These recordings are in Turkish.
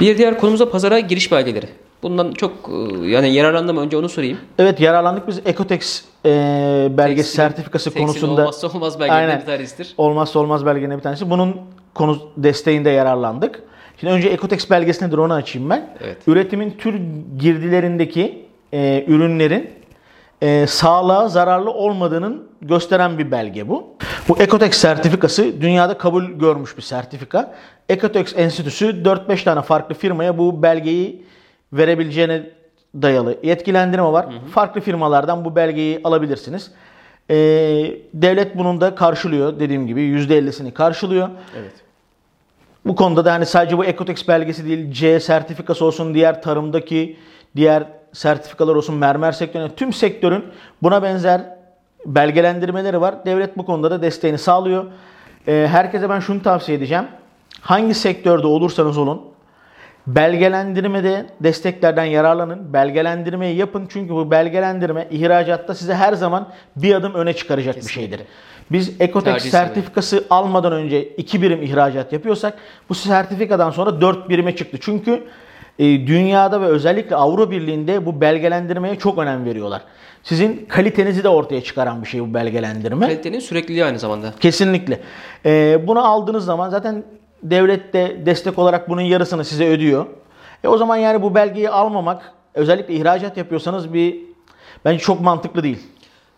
Bir diğer konumuz da pazara giriş belgeleri. Bundan çok e, yani yararlandım önce onu sorayım. Evet yararlandık biz Ecotex e, belgesi Tekstilin- sertifikası tekstilin konusunda olmazsa olmaz Aynen. bir tanesidir. olmazsa olmaz belgelerinden bir tanesi. Bunun konu desteğinde yararlandık. Şimdi önce Ecotex belgesi nedir onu açayım ben. Evet. Üretimin tür girdilerindeki e, ürünlerin e, sağlığa zararlı olmadığının gösteren bir belge bu. Bu Ecotex sertifikası dünyada kabul görmüş bir sertifika. Ecotex Enstitüsü 4-5 tane farklı firmaya bu belgeyi verebileceğine dayalı yetkilendirme var. Farklı firmalardan bu belgeyi alabilirsiniz. E, devlet bunun da karşılıyor dediğim gibi %50'sini karşılıyor. Evet. Bu konuda da hani sadece bu Ecotex belgesi değil, C sertifikası olsun, diğer tarımdaki diğer sertifikalar olsun, mermer sektörüne tüm sektörün buna benzer belgelendirmeleri var. Devlet bu konuda da desteğini sağlıyor. Ee, herkese ben şunu tavsiye edeceğim. Hangi sektörde olursanız olun belgelendirmede desteklerden yararlanın. Belgelendirmeyi yapın çünkü bu belgelendirme ihracatta size her zaman bir adım öne çıkaracak bir şeydir. Biz Tercih sertifikası almadan önce 2 birim ihracat yapıyorsak bu sertifikadan sonra 4 birime çıktı. Çünkü dünyada ve özellikle Avrupa Birliği'nde bu belgelendirmeye çok önem veriyorlar. Sizin kalitenizi de ortaya çıkaran bir şey bu belgelendirme. Kalitenin sürekliliği aynı zamanda. Kesinlikle. Ee, bunu aldığınız zaman zaten devlet de destek olarak bunun yarısını size ödüyor. E o zaman yani bu belgeyi almamak özellikle ihracat yapıyorsanız bir bence çok mantıklı değil.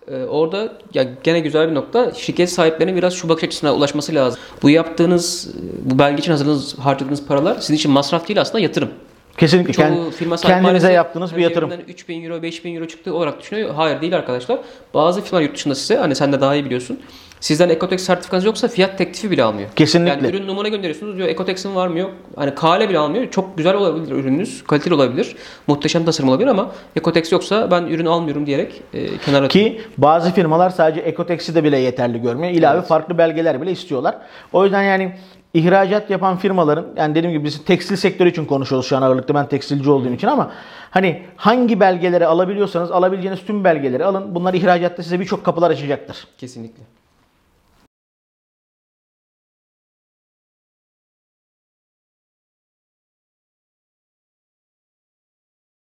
Ee, orada ya gene güzel bir nokta. Şirket sahiplerinin biraz şu bakış açısına ulaşması lazım. Bu yaptığınız, bu belge için hazırladığınız, harcadığınız paralar sizin için masraf değil aslında yatırım. Kesinlikle Çoğu firma sahibi kendinize yaptığınız bir yatırım. cebinden 3000 euro, 5000 euro çıktı olarak düşünüyor. Hayır değil arkadaşlar. Bazı firmalar yurt dışında size, hani sen de daha iyi biliyorsun. Sizden Ecotex sertifikanız yoksa fiyat teklifi bile almıyor. Kesinlikle. Yani ürün numara gönderiyorsunuz diyor Ecotex'in var mı yok. Hani kale bile almıyor. Çok güzel olabilir ürününüz. Kaliteli olabilir. Muhteşem tasarım olabilir ama Ecotex yoksa ben ürün almıyorum diyerek e, kenara atıyor. Ki bazı firmalar sadece Ecotex'i de bile yeterli görmüyor. İlave farklı belgeler bile istiyorlar. O yüzden yani ihracat yapan firmaların yani dediğim gibi biz tekstil sektörü için konuşuyoruz şu an ağırlıkta ben tekstilci olduğum için ama hani hangi belgeleri alabiliyorsanız alabileceğiniz tüm belgeleri alın. Bunlar ihracatta size birçok kapılar açacaktır. Kesinlikle.